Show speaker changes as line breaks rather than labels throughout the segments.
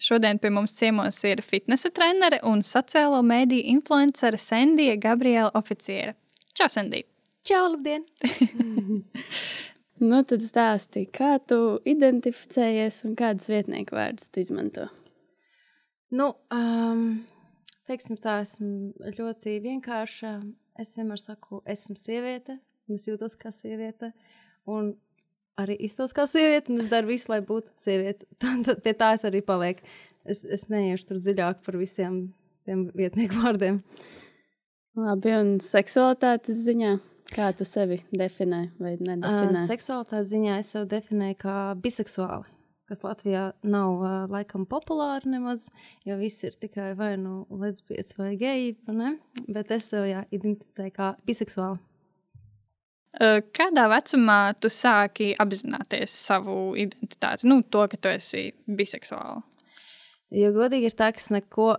Šodien pie mums ciemos ir fitnesa trenere un sociālo mediju influencere Sandija Gabriela Oficiere. Čau, Sandija!
Čau, labdien!
nu, tad stāsti, kā tu identificējies un kādas vietnieku vārdus tu izmanto?
Nu, um, teiksim tā, esmu ļoti vienkārša. Es vienmēr saku, esmu sieviete, un es jūtos kā sieviete. Un arī iztos kā sieviete, un es daru visu, lai būtu sieviete. Tad pie tā es arī palieku. Es, es neiešu tur dziļāk par visiem tiem vietnieku vārdiem.
Labi, un seksualitātes ziņā, kā tu sevi definē vai nedefinē?
Uh, seksualitātes ziņā es sevi definēju kā biseksuāli, kas Latvijā nav uh, laikam populāri nemaz, jo viss ir tikai vai nu lesbietis vai geji, ne? bet es sev jā, identificēju kā biseksuāli.
Kādā vecumā tu sāki apzināties savu identitāti, nu, to, ka tu esi biseksuāla?
Jo godīgi ir tā, ka es neko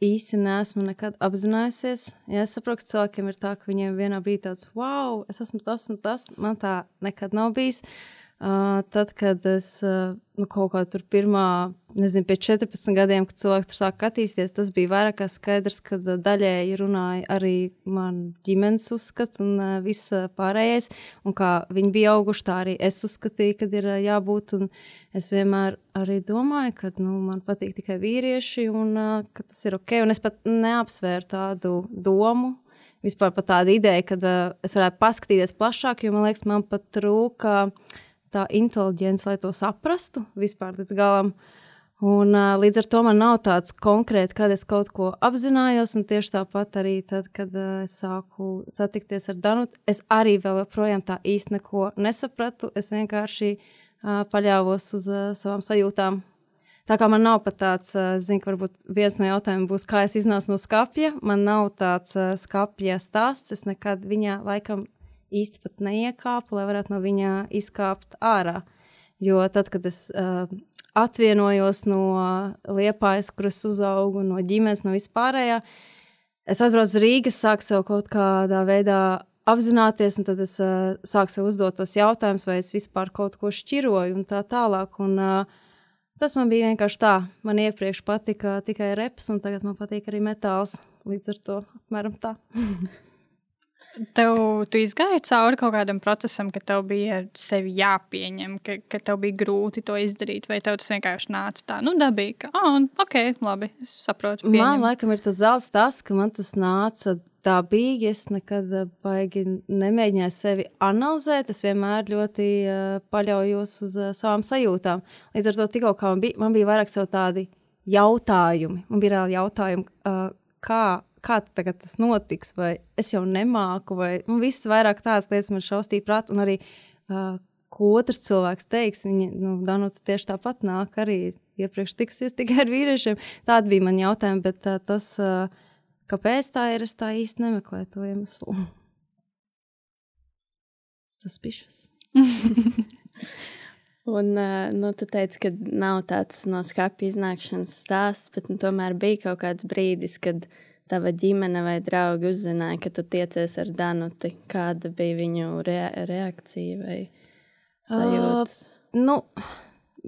īsti neesmu nekad apzinājusies. Ja es saprotu, ka cilvēkiem ir tā, ka viņiem vienā brīdī tāds, wow, es esmu tas un tas, man tā nekad nav bijis. Uh, Uh, tad, kad es uh, nu, kaut kā tur pirmā, nezinu, pie 14 gadiem, kad cilvēks tur sāk attīstīties, tas bija vairāk kā skaidrs, ka uh, daļēji runāja arī man ģimenes uzskats un uh, viss pārējais. Un kā viņi bija auguši, tā arī es uzskatīju, kad ir uh, jābūt. Un es vienmēr arī domāju, ka nu, man patīk tikai vīrieši un uh, ka tas ir ok. Un es pat neapsvēru tādu domu. Vispār par tādu ideju, ka uh, es varētu paskatīties plašāk, jo man liekas, man pat trūka uh, tā inteliģence, lai to saprastu vispār līdz galam. Un, uh, līdz ar to man nav tāds konkrēts, kad es kaut ko apzinājos, un tieši tāpat arī tad, kad uh, es sāku satikties ar Danutu, es arī vēl joprojām tā īsti neko nesapratu. Es vienkārši uh, paļāvos uz uh, savām sajūtām. Tā kā man nav pat tāds, uh, zinu, varbūt viens no jautājumiem būs, kā es iznācu no skapja. Man nav tāds uh, skapja stāsts. Es nekad viņā laikam īsti pat neiekāpu, lai varētu no viņa izkāpt ārā. Jo tad, kad es uh, atvienojos no liepājas, kur es uzaugu, no ģimenes, no vispārējā, es atbraucu uz Rīgas, sāku sev kaut kādā veidā apzināties, un tad es uh, sāku sev uzdot tos jautājumus, vai es vispār kaut ko šķiroju un tā tālāk. Un, uh, tas man bija vienkārši tā. Man iepriekš patika tikai reps, un tagad man patīk arī metāls. Līdz ar to apmēram tā.
Tev, tu izgāji cauri kaut kādam procesam, ka tev bija sevi jāpieņem, ka, ka tev bija grūti to izdarīt, vai tev tas vienkārši nāca tā, nu, dabīgi, ka, ah, oh, ok, labi, es saprotu. Pieņem.
Man laikam ir tas zelts tas, ka man tas nāca dabīgi. Es nekad baigi nemēģināju sevi analizēt. Es vienmēr ļoti uh, paļaujos uz uh, savām sajūtām. Līdz ar to tikko man bija, man bija vairāk tādi jautājumi. Man bija reāli jautājumi, uh, kā kā tas notiks, vai es jau nemāku, vai nu, viss vairāk tādas lietas man šaustīja prātā. Un arī, uh, ko otrs cilvēks teiks, viņa, nu, Danuta tieši tāpat nāk, arī iepriekš tikusies tikai ar vīriešiem. Tāda bija man jautājuma, bet uh, tas, uh, kāpēc tā ir, es tā īsti nemeklēju to iemeslu. Suspicious.
Un, nu, tu teici, ka nav tāds no skāpja iznākšanas stāsts, bet nu, tomēr bija kaut kāds brīdis, kad uh, tava ģimene vai draugi uzzināja, ka tu tiecies ar Danuti? Kāda bija viņu rea reakcija vai sajūta?
Uh, nu,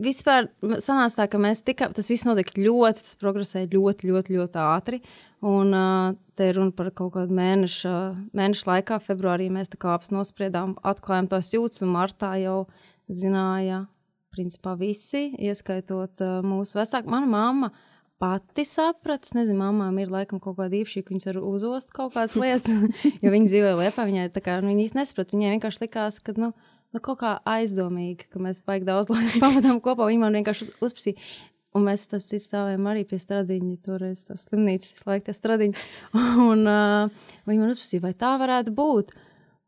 vispār sanāca tā, ka mēs tikai tas viss notika ļoti, tas progresēja ļoti, ļoti, ļoti ātri. Un uh, te ir runa par kaut kādu mēnešu, mēnešu laikā, februārī mēs tā kā apspriedām, atklājām tās jūtas, un martā jau zināja, principā visi, ieskaitot uh, mūsu vecāku. Mana mamma uh, pati saprata. Es nezinu, mamām ir laikam kaut kāda īpašība, ka viņas var uzost kaut kādas lietas, jo viņi dzīvoja liepā. Viņai tā kā nu, viņi īsti nesaprata. Viņai vienkārši likās, ka nu, nu, kaut kā aizdomīgi, ka mēs baigi daudz laika pavadām kopā. Viņa man vienkārši uzprasīja. Un mēs tam stāvējām arī pie stradiņa. Toreiz tas slimnīcas visu laiku tie stradiņi. Un uh, viņi man uzprasīja, vai tā varētu būt.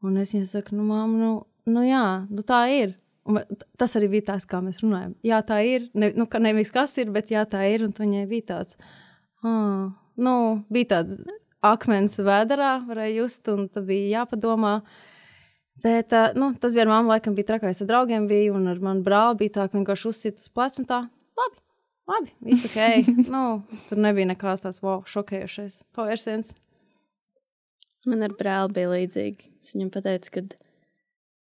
Un es viņai saku, nu, māmu, nu, nu jā, nu tā ir. Tas arī bija tas, kā mēs runājam. Jā, tā ir. Ne, nu, nevis kas ir, bet jā, tā ir. Un viņai bija tāds, ah, nu, bija tāda akmens vēderā, varēja just, un tad bija jāpadomā. Bet nu, tas vienmēr man laikam bija trakais ar draugiem, bija, un ar manu brāli bija tā, ka vienkārši uzsita uz pleca un tā, labi, labi, viss ok. nu, tur nebija nekāds tāds wow, šokējošais pavērsiens.
Man ar brāli bija līdzīgi. Es viņam pateicu, ka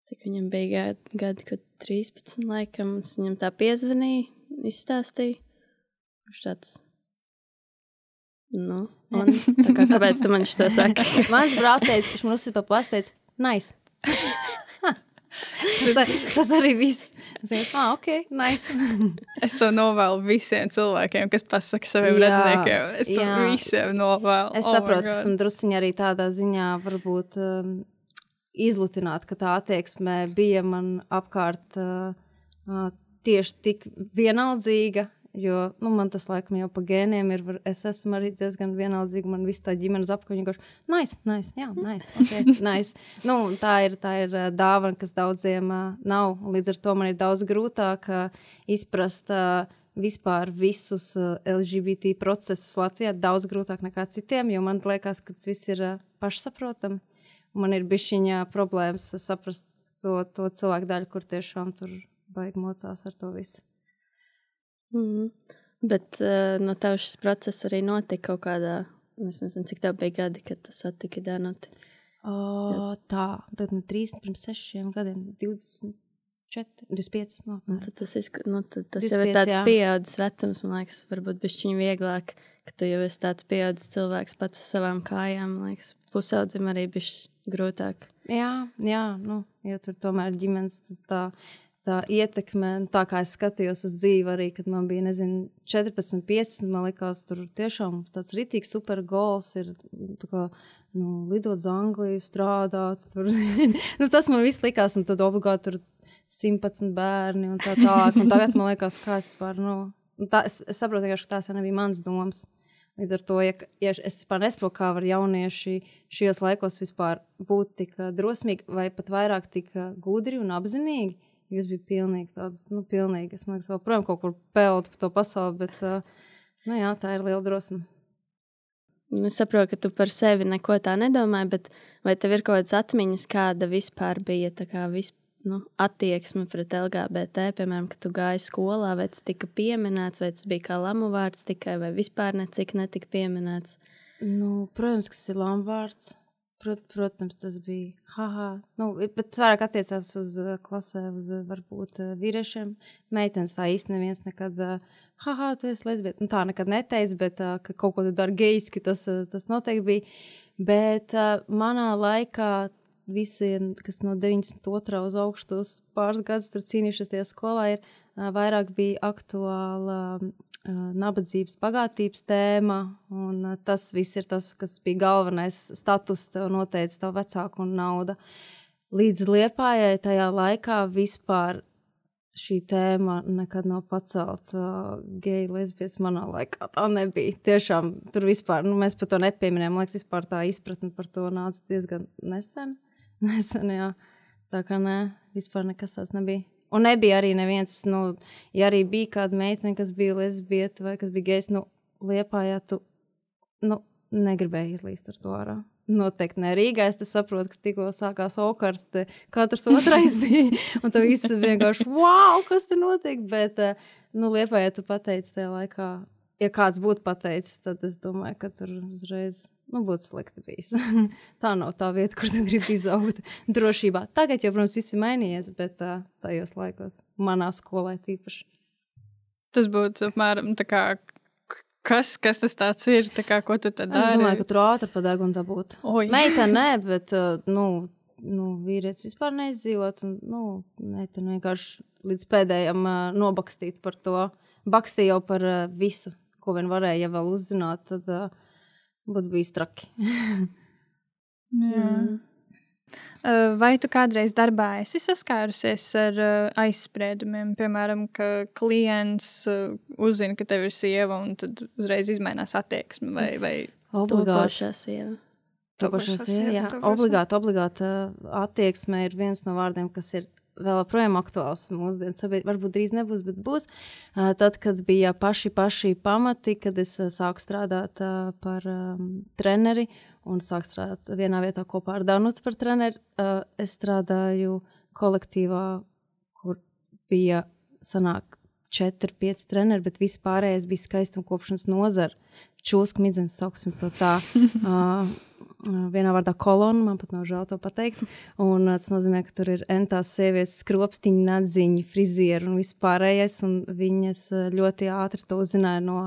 cik viņam bija gadi, gadi kad 13 laikam, un viņam tā piezvanīja, izstāstīja. Viņš tāds. Nu, un, tā kā, kāpēc tu man šo saki?
Mans brālis teica, ka viņš man uzsita pa pleca, teica, nice. tas, tas arī viss. Es domāju, ah, ok, nice.
es to novēlu visiem cilvēkiem, kas pasakā saviem jā, radiniekiem. Es to jā. visiem novēlu.
Es oh saprotu, ka esmu drusciņā arī tādā ziņā, varbūt um, izlutināt, ka tā attieksme bija man apkārt uh, tieši tik vienaldzīga, Jo nu, man tas laikam jau pa gēniem ir. Es esmu arī diezgan vienaldzīga. Man viss tā ģimenes apkaņa vienkārši nice, nice, jā, nice. Okay, nice. Nu, tā, ir, tā ir dāvana, kas daudziem uh, nav. Līdz ar to man ir daudz grūtāk uh, izprast. Uh, Vispār visus LGBT procesus Latvijā daudz grūtāk nekā citiem, jo man liekas, ka tas viss ir pašsaprotami. Man ir bijusi problēmas saprast to, to cilvēku daļu, kur tiešām tur baigi mocās ar to visu.
Mm. Bet uh, no tevis šis process arī notika kaut kādā, es nezinu, cik tev bija gadi, kad tu satiki Danuti.
O, tā, tad no 3, pirms 6 gadiem, 20. 4, 25. No,
nu, tad tas, izk... nu, tad tas 25, jau ir tāds jā. pieaudzis vecums, man liekas, varbūt bišķiņ vieglāk, ka tu jau esi tāds pieaudzis cilvēks pats uz savām kājām, man liekas, pusaudzim arī bišķi grūtāk.
Jā, jā, nu, jo tur tomēr ģimenes tā tā ietekme, tā kā es skatījos uz dzīvi, arī kad man bija, nezinu, 14, 15, man liekas, tur tiešām tāds rītīgs super gols ir. Nu, lidot uz Angliju, strādāt. Tur, nu, tas man viss likās, un tad obligāti tur 111 bērni un tā tālāk. Un tagad man liekas, kā es varu. Nu, tā, es, es saprotu, ka tās jau nebija mans domas. Līdz ar to, ja, ja es vispār nesaprotu, kā var jaunieši šajos laikos vispār būt tik drosmīgi vai pat vairāk tik gudri un apzinīgi, Jūs bijat pilnīgi tāda, nu, pilnīgi. Es domāju, ka joprojām kaut kur peldu pa to pasauli, bet uh, nu, jā, tā ir liela drosme.
Es saprotu, ka tu par sevi neko tā nedomāji, bet vai tev ir kaut kādas atmiņas, kāda vispār bija kā, vis, nu, attieksme pret LGBT? Piemēram, kad tu gāji skolā, vai tas tika pieminēts, vai tas bija kā lamu vārds tikai, vai vispār necik netika pieminēts?
Nu, protams, ka tas ir lamu vārds. Prot, protams, tas bija. Haha. Nu, bet vairāk attiecās uz uh, klasē, uz uh, varbūt uh, vīriešiem. Meitenes tā īsti neviens nekad, haha, tu esi lesbieta. Nu, tā nekad neteica, bet ka kaut ko tu dari gejski, tas, tas noteikti bija. Bet manā laikā visiem, kas no 92. uz uz pāris gadus tur cīnījušies tajā skolā, ir vairāk bija aktuāla nabadzības, bagātības tēma. Tas viss ir tas, kas bija galvenais status, tev noteica tev vecāku un nauda. Līdz liepājai tajā laikā vispār šī tēma nekad nav pacelta. Geju, lesbietes manā laikā tā nebija. Tiešām tur vispār, nu, mēs par to nepieminējām. Man liekas, vispār tā izpratne par to nāca diezgan nesen. Nesen, jā. Tā kā nē, vispār nekas tāds nebija. Un nebija arī neviens, nu, ja arī bija kāda meitene, kas bija lesbieta vai kas bija gejs, nu, liepājā tu, nu, negribēji izlīst ar to ārā. Noteikti ne Rīgā. Es saprotu, ka tikko sākās okarts, katrs otrais bija. Un tas viss vienkārši, wow, kas te notiek. Bet, eh, nu, liepājā tu pateici tajā laikā, ja kāds būtu pateicis, tad es domāju, ka tur uzreiz nu, būtu slikti bijis. tā nav tā vieta, kur tu gribi izaugt drošībā. Tagad jau, protams, viss ir mainījies, bet uh, tajos laikos, manā skolā tīpaši.
Tas būtu apmēram tā kā. Kas, kas tas ir? Kā, ko tu dari?
Es domāju, ka tur ātri pa degunu tā būtu. Meitene, nē, bet, nu, nu, vīrietis vispār neizdzīvot. Un, nu, meitene vienkārši līdz pēdējiem uh, nobakstīt par to. Bakstīja jau par visu, ko vien varēja, ja vēl uzzināt. Tad, uh, būtu bijis traki.
mm. Vai tu kādreiz darbā esi saskārusies ar aizspriedumiem, piemēram, ka klients uzzina, ka tev ir sieva, un tad uzreiz mainās attieksme vai, vai
obligāti sieva?
Topošā sieva, jā. Obligāti, obligāti attieksme ir viens no vārdiem, kas ir vēl joprojām aktuāls mūsdienu sabiedrībā. Varbūt drīz nebūs, bet būs. Tad, kad bija paši, paši pamati, kad es sāku strādāt par um, treneri un sāku strādāt vienā vietā kopā ar Danutu par treneri, uh, es strādāju kolektīvā, kur bija sanāk četri, pieci treneri, bet viss pārējais bija skaistuma kopšanas nozara. Čūsku midzens, sauksim to tā. Uh, vienā vārdā kolona, man pat nav žēl to pateikt. Un, tas nozīmē, ka tur ir entās sievietes, skropstiņi, nadziņi, frizieri un viss pārējais. Un viņas ļoti ātri to uzzināja no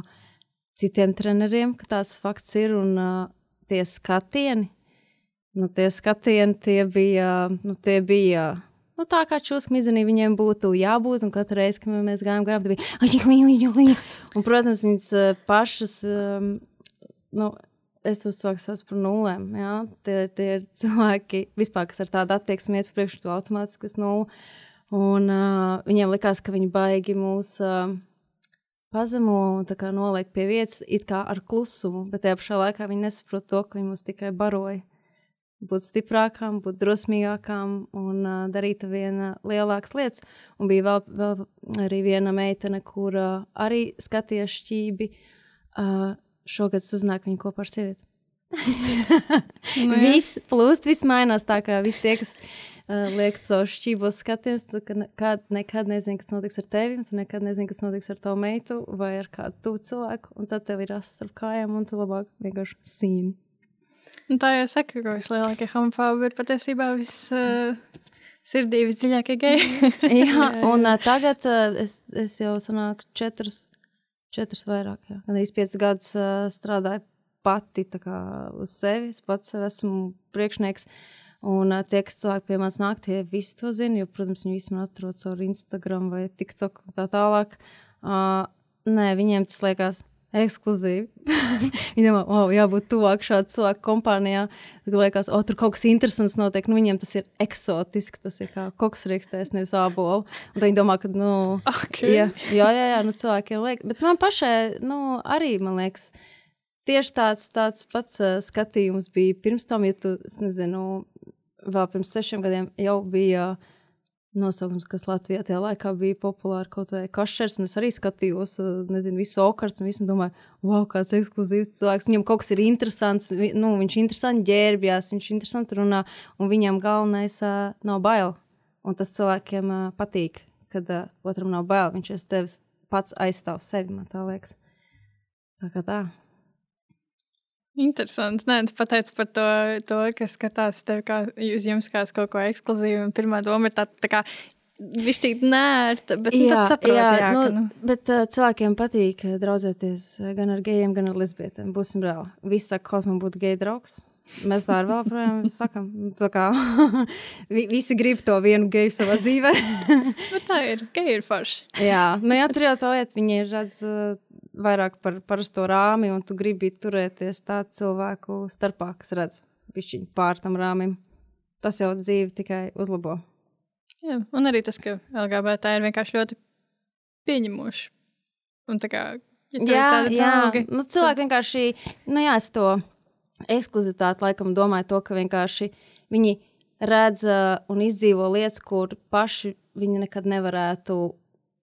citiem treneriem, ka tās fakts ir. Un uh, tie skatieni, nu, tie skatieni tie bija, nu, tie bija Nu, tā kā čūska mizenī viņiem būtu jābūt, un katru reizi, kad mēs gājām garām, bija. Un, protams, viņas pašas, nu, es saucu par nulēm. Jā? Tie, tie ir cilvēki, vispār, kas ar tādu attieksmi iet priekšā, to automātiski nulli. Un uh, viņiem likās, ka viņi baigi mūs uh, pazemo un noliek pie vietas, it kā ar klusumu, bet tajā pašā laikā viņi nesaprot to, ka viņi mūs tikai baroja būt stiprākām, būt drosmīgākām un uh, darīt viena lielākas lietas. Un bija vēl, vēl arī viena meitene, kur uh, arī skatījās šķībi. Uh, šogad uzzināja, ka viņa kopā ar sievieti. nu, viss plūst, viss mainās tā, kā visi tie, kas uh, liek savu šķībos skaties, tu nekad, nekad nezini, kas notiks ar tevi, tu nekad nezini, kas notiks ar tavu meitu vai ar kādu tuvu cilvēku, un tad tev ir asts starp kājām, un tu labāk vienkārši sīni.
Un tā jau saka, ka vislielākie homofobi ir patiesībā viss. Uh... Sirdī visdziļākie geji.
jā, un uh, tagad uh, es, es jau sanāku četrus, četrus vairāk, jā. Gan arī piecus gadus uh, strādāju pati kā, uz sevi. Es pats esmu priekšnieks. Un uh, tie, kas cilvēki pie manis nāk, tie visi to zina. Jo, protams, viņi visi man atrod caur Instagram vai TikTok un tā tālāk. Uh, nē, viņiem tas liekas ekskluzīvi. Domā, wow, jābūt tuvāk šādu cilvēku kompānijā. Tad liekas, o, tur kaut kas interesants notiek. Nu, viņiem tas ir eksotiski, tas ir kā koks rīkstēs, nevis ābolu. Un viņi domā, ka, nu,
okay.
jā, jā, jā, jā, nu, cilvēkiem liekas. Bet man pašai, nu, arī, man liekas, tieši tāds, tāds pats uh, skatījums bija pirms tam, ja tu, nezinu, vēl pirms sešiem gadiem jau bija. Uh, nosaukums, kas Latvijā tajā laikā bija populārs, kaut vai kašers. Es arī skatījos, nezinu, visu okarts, un visu domāju, wow, kāds ekskluzīvs cilvēks. Viņam kaut kas ir interesants, nu, viņš interesanti ģērbjās, viņš interesanti runā, un viņam galvenais uh, nav bail. Un tas cilvēkiem uh, patīk, kad uh, otram nav bail. Viņš ir tevis pats aizstāv sevi, man tā liekas. Tā kā tā.
Interesanti. Nē, tu pateici par to, to ka skatās tevi kā uz jums kā kaut ko ekskluzīvu. Pirmā doma ir tā, tā kā Višķīt nērta, bet nu, jā, saprot, jā, jā, nu, ka, nu.
Bet uh, cilvēkiem patīk draudzēties gan ar gejiem, gan ar lesbietēm. Būsim reāli. Visi saka, kaut man būtu geja draugs. Mēs tā arī joprojām sakām. Kā, visi grib to vienu geju savā dzīvē.
bet tā ir. Geji ir forši.
jā, nu jā, tur jau tā lieta. Viņi redz uh, vairāk par parasto rāmi, un tu gribi turēties tādu cilvēku starpā, kas redz pišķiņu pār tam rāmim. Tas jau dzīvi tikai uzlabo.
Jā, un arī tas, ka LGBT ir vienkārši ļoti pieņemoši. Un tā kā ja
jā, jā. Draugi, nu, cilvēki tad... vienkārši, nu jā, es to ekskluzivitāti laikam domāju to, ka vienkārši viņi redz uh, un izdzīvo lietas, kur paši viņi nekad nevarētu,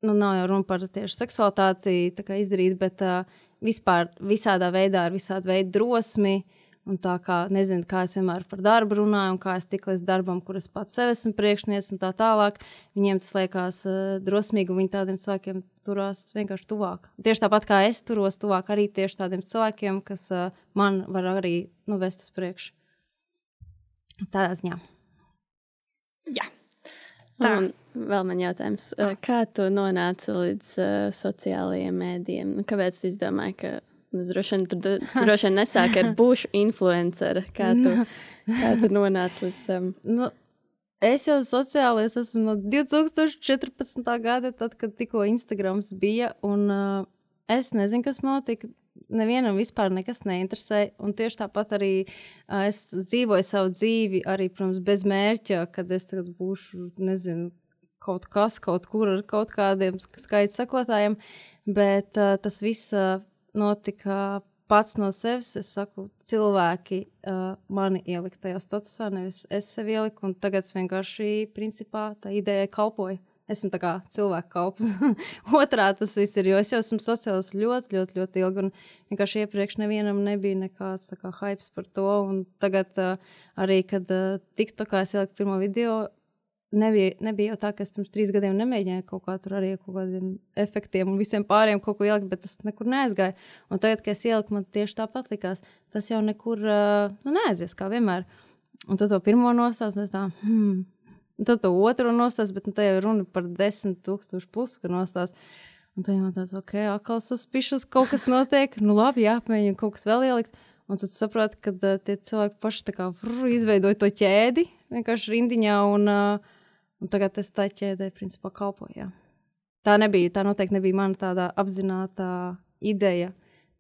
nu nav jau runa par tieši seksualitāti izdarīt, bet uh, vispār visādā veidā ar visādu veidu drosmi, Un tā kā nezinu, kā es vienmēr par darbu runāju, un kā es tiku līdz darbam, kur es pats sev esmu priekšnieks, un tā tālāk. Viņiem tas liekas uh, drosmīgi, un viņi tādiem cilvēkiem turās vienkārši tuvāk. Tieši tāpat kā es turos tuvāk arī tieši tādiem cilvēkiem, kas uh, man var arī nu, vest uz priekšu. Tādā ziņā.
Jā.
Tā. Un vēl man jautājums, kā tu nonāci līdz uh, sociālajiem mēdījiem? Kāpēc tu izdomāji, ka Es droši vien tur droši vien nesāku ar būšu influenceru. Kā tu, kā tu nonāci līdz tam?
Nu, es jau sociāli es esmu no 2014. gada, tad, kad tikko Instagrams bija. Un, uh, es nezinu, kas notika. Nevienam vispār nekas neinteresē. Un tieši tāpat arī es dzīvoju savu dzīvi, arī, protams, bez mērķa, kad es būšu, nezinu, kaut kas, kaut kur ar kaut kādiem skaita sekotājiem. Bet uh, tas viss. Uh, notika pats no sevis, es saku, cilvēki uh, mani ielika tajā statusā, nevis es sevi ieliku, un tagad es vienkārši, principā, tā ideja kalpoja. Esmu tā kā cilvēka kalps. Otrā tas viss ir, jo es jau esmu sociāls ļoti, ļoti, ļoti ilgi, un vienkārši iepriekš nevienam nebija nekāds kā hypes par to, un tagad uh, arī, kad uh, TikTokā es ieliku pirmo video, nebija, nebija jau tā, ka es pirms trīs gadiem nemēģināju kaut kā tur arī kaut kādiem efektiem un visiem pāriem kaut ko ielikt, bet tas nekur neaizgāja. Un tagad, kad es ieliku, man tieši tāpat likās, tas jau nekur uh, nu, neaizies, kā vienmēr. Un tad to pirmo nostāstu, es tā, hmm. Tad to otru nostāstu, bet nu, tā jau runa par desmit tūkstošu plus, ka nostāstu. Un tad man tāds, ok, atkal saspišus, kaut kas notiek, nu labi, jāpamēģina kaut kas vēl ielikt. Un tad saproti, ka uh, tie cilvēki paši tā kā vrr, izveidoja to ķēdi vienkārši rindiņā un uh, Un tagad es tā ķēdē, principā, kalpoju. Tā nebija, tā noteikti nebija mana tāda apzināta ideja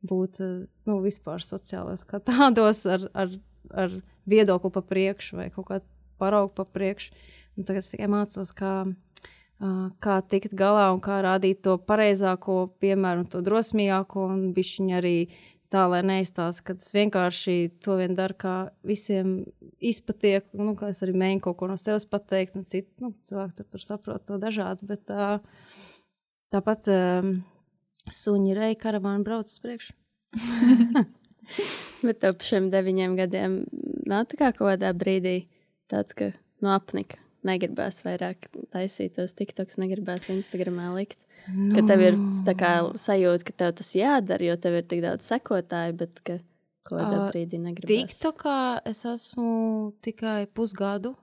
būt nu, vispār sociālais, kā tādos ar, ar, ar viedokli pa priekšu vai kaut kādu paraugu pa priekšu. Un tagad es tikai mācos, kā, kā tikt galā un kā rādīt to pareizāko piemēru un to drosmīgāko un bišķiņu arī tā, lai neizstāsta, ka tas vienkārši to vien dara, kā visiem izpatiek. Nu, kā es arī mēģinu kaut ko no sevis pateikt, un citu nu, cilvēku tur, tur saprot to dažādi. Bet tā, tāpat um, suņi reja karavāna brauc uz priekšu.
bet par šiem deviņiem gadiem tā kā kādā brīdī tāds, ka no apnika negribēs vairāk taisīt tos tiktoks, negribēs Instagramā likt. No. Ka tev ir kā, sajūta, ka tev tas jādara, jo tev ir tik daudz sekotāju, bet ka kādā uh, brīdī negribēs.
TikTokā es esmu tikai pusgadu.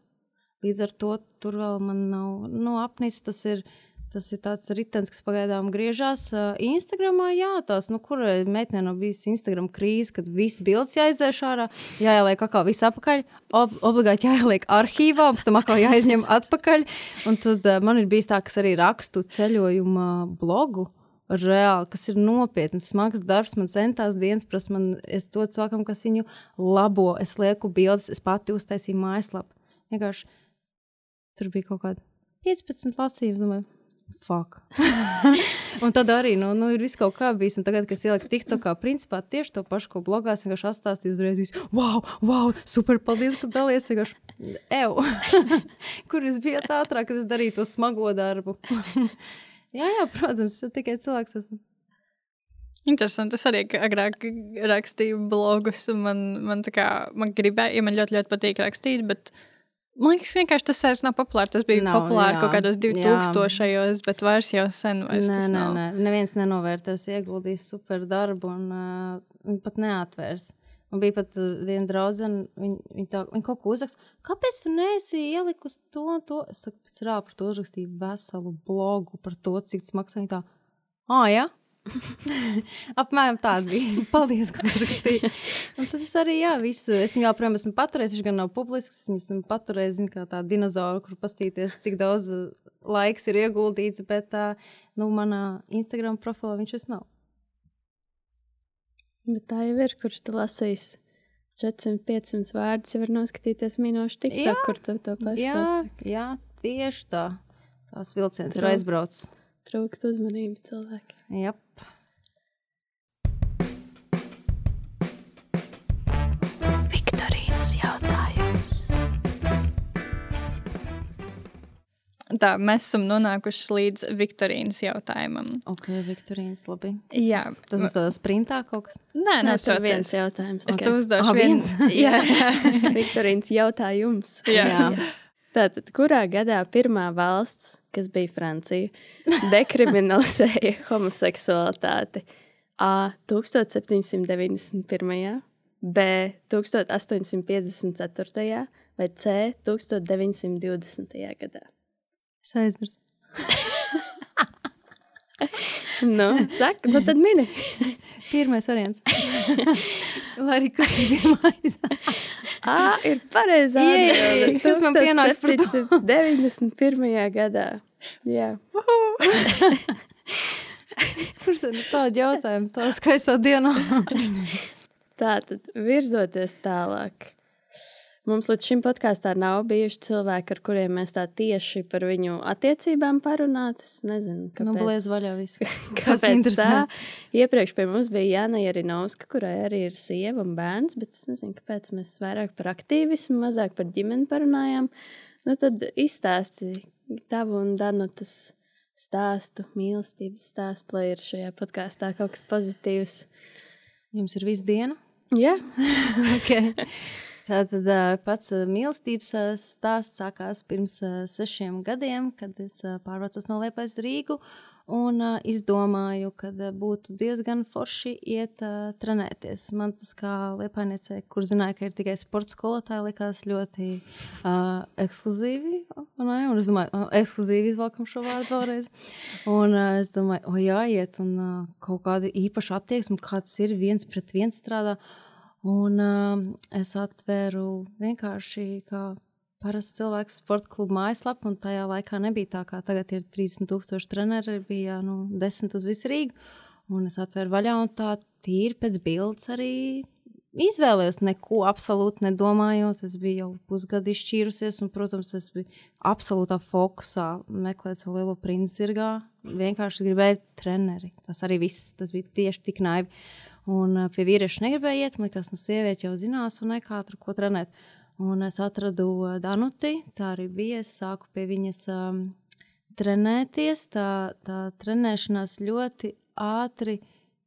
Līdz ar to tur vēl man nav nu, apnicis. Tas ir Tas ir tāds ritenis, kas pagaidām griežās. Instagramā, jā, tās, nu, kur meitene nav bijusi Instagram krīze, kad viss bildes jāizdzēš ārā, jāieliek atkal viss apakaļ, ob obligāti jāieliek arhīvā, pēc tam atkal jāizņem atpakaļ. Un tad man ir bijis tā, kas arī rakstu ceļojuma blogu. Reāli, kas ir nopietns, smags darbs, man centās dienas prasa, man es to cilvēkam, kas viņu labo, es lieku bildes, es pati uztaisīju mājaslapu. Vienkārši tur bija kaut kāda 15 lasījums, domāju, fuck. un tad arī nu, nu, ir viss kaut kā bijis. Un tagad, kad es ieliku TikTokā, principā tieši to pašu, ko blogās, vienkārši atstāstīju uzreiz. Visu, wow, wow, super, paldies, ka dalies. Vienkārši, ew, kur jūs bijat ātrāk, kad es darīju to smago darbu. jā, jā, protams, tikai cilvēks esmu.
Interesanti. Es arī agrāk rakstīju blogus, un man, man, kā, man gribēja, ja man ļoti, ļoti patīk rakstīt, bet uh, Man liekas, vienkārši tas vairs nav populārs. Tas bija nav, populārs kaut kādos 2000-os, bet vairs jau sen vairs nē, nē, nav.
nē, neviens nenovērtēs, ieguldījis super darbu un uh, pat neatvērs. Man bija pat viena draudzene, viņa, viņa, tā, viņa kaut ko uzraksta. Kāpēc tu neesi ielikusi to un to? Es saku, pēc rā par to uzrakstīju veselu blogu par to, cik tas maksā. Viņa tā, ah, jā. Ja? Apmēram tāda bija. Paldies, ka uzrakstīji. Un tad es arī, jā, visu. Es viņu joprojām esmu paturējis. Viņš gan nav publisks. Es esmu paturējis, zinu, kā tādu dinozauru, kur pastīties, cik daudz uh, laiks ir ieguldīts. Bet, tā, nu, manā Instagram profilā viņš vairs nav.
Bet tā jau ir, kurš tu lasīs. 400, 500 vārdus jau var noskatīties minūšu tik tā, kur tu to pašu
jā, pasaki. Jā, tieši tā. Tās vilciens Trūk, ir aizbraucis.
Trūkst uzmanību cilvēkiem.
Jep.
Tā, mēs esam nonākuši līdz Viktorīnas jautājumam.
Ok, Viktorīnas, labi.
Jā.
Tas mums tādā sprintā kaut kas?
Nē, nē, tas
ir viens jautājums.
Es okay. tev uzdošu ah, viens.
jā, Viktorīnas jautājums.
Jā. jā.
Tātad, kurā gadā pirmā valsts, kas bija Francija, dekriminalizēja homoseksualitāti? A. 1791. B. 1854. vai C. 1920. gadā?
Es aizmirsu.
nu, saka, nu tad mini.
Pirmais variants. Bija pirmais.
Ā, ir pareizā.
Tas man pienāks par to.
91. gadā. Jā.
Kurš tad tādu jautājumu tā skaistā dienā?
tā tad virzoties tālāk. Mums līdz šim podkāstā nav bijuši cilvēki, ar kuriem mēs tā tieši par viņu attiecībām parunātu. Es nezinu, kāpēc.
Nu, blēz vaļā viss.
kāpēc tā? Iepriekš pie mums bija Jāna Jarinovska, kurai arī ir sieva un bērns, bet es nezinu, kāpēc mēs vairāk par aktīvismu, mazāk par ģimeni parunājām. Nu, tad izstāsti tavu un Danutas stāstu, mīlestības stāstu, lai ir šajā podkāstā kaut kas pozitīvs.
Jums ir visu dienu?
Jā.
okay. Tātad pats mīlestības stāsts sākās pirms sešiem gadiem, kad es pārvācos no Liepājas uz Rīgu un izdomāju, ka būtu diezgan forši iet trenēties. Man tas kā Liepājniecei, kur zināja, ka ir tikai sporta skolotāja, likās ļoti uh, ekskluzīvi. Ne? Un es domāju, ekskluzīvi izvalkam šo vārdu vēlreiz. Un uh, es domāju, o jāiet un uh, kaut kāda īpaša attieksme, kāds ir viens pret viens strādā. Un uh, es atvēru vienkārši kā parasts cilvēks sporta klubu mājaslapu, un tajā laikā nebija tā, kā tagad ir 30,000 treneri, bija nu, 10 uz visu Rīgu. Un es atvēru vaļā, un tā tīri pēc bildes arī izvēlējos neko absolūti nedomājot. Es biju jau pusgadu izšķīrusies, un, protams, es biju absolūtā fokusā meklēt savu lielo princi zirgā. Vienkārši gribēju treneri. Tas arī viss, tas bija tieši tik naivi. Un uh, pie vīrieša negribēja iet. Man liekas, nu, sieviete jau zinās, un nekā tur ko trenēt. Un es atradu uh, Danuti. Tā arī bija. Es sāku pie viņas um, trenēties. Tā, tā trenēšanās ļoti ātri,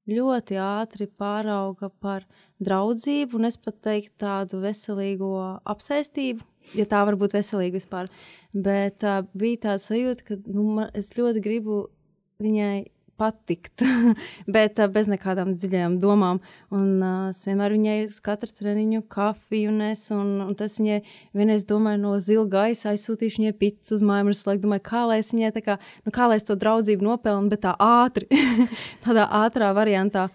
ļoti ātri pārauga par draudzību, un es pat teiktu tādu veselīgo apsēstību. Ja tā var būt veselīga vispār. Bet uh, bija tāds sajūta, ka nu, man, es ļoti gribu viņai patikt, bet bez nekādām dziļām domām. Un, es vienmēr viņai uz katru treniņu kafiju nesu, un, un tas viņai vienreiz domāju no zila gaisa aizsūtīšu viņai pīcis uz mājām. Es laikam domāju, kā lai es viņai tā kā, nu, kā lai es to draudzību nopelnu, bet tā ātri, tādā ātrā variantā.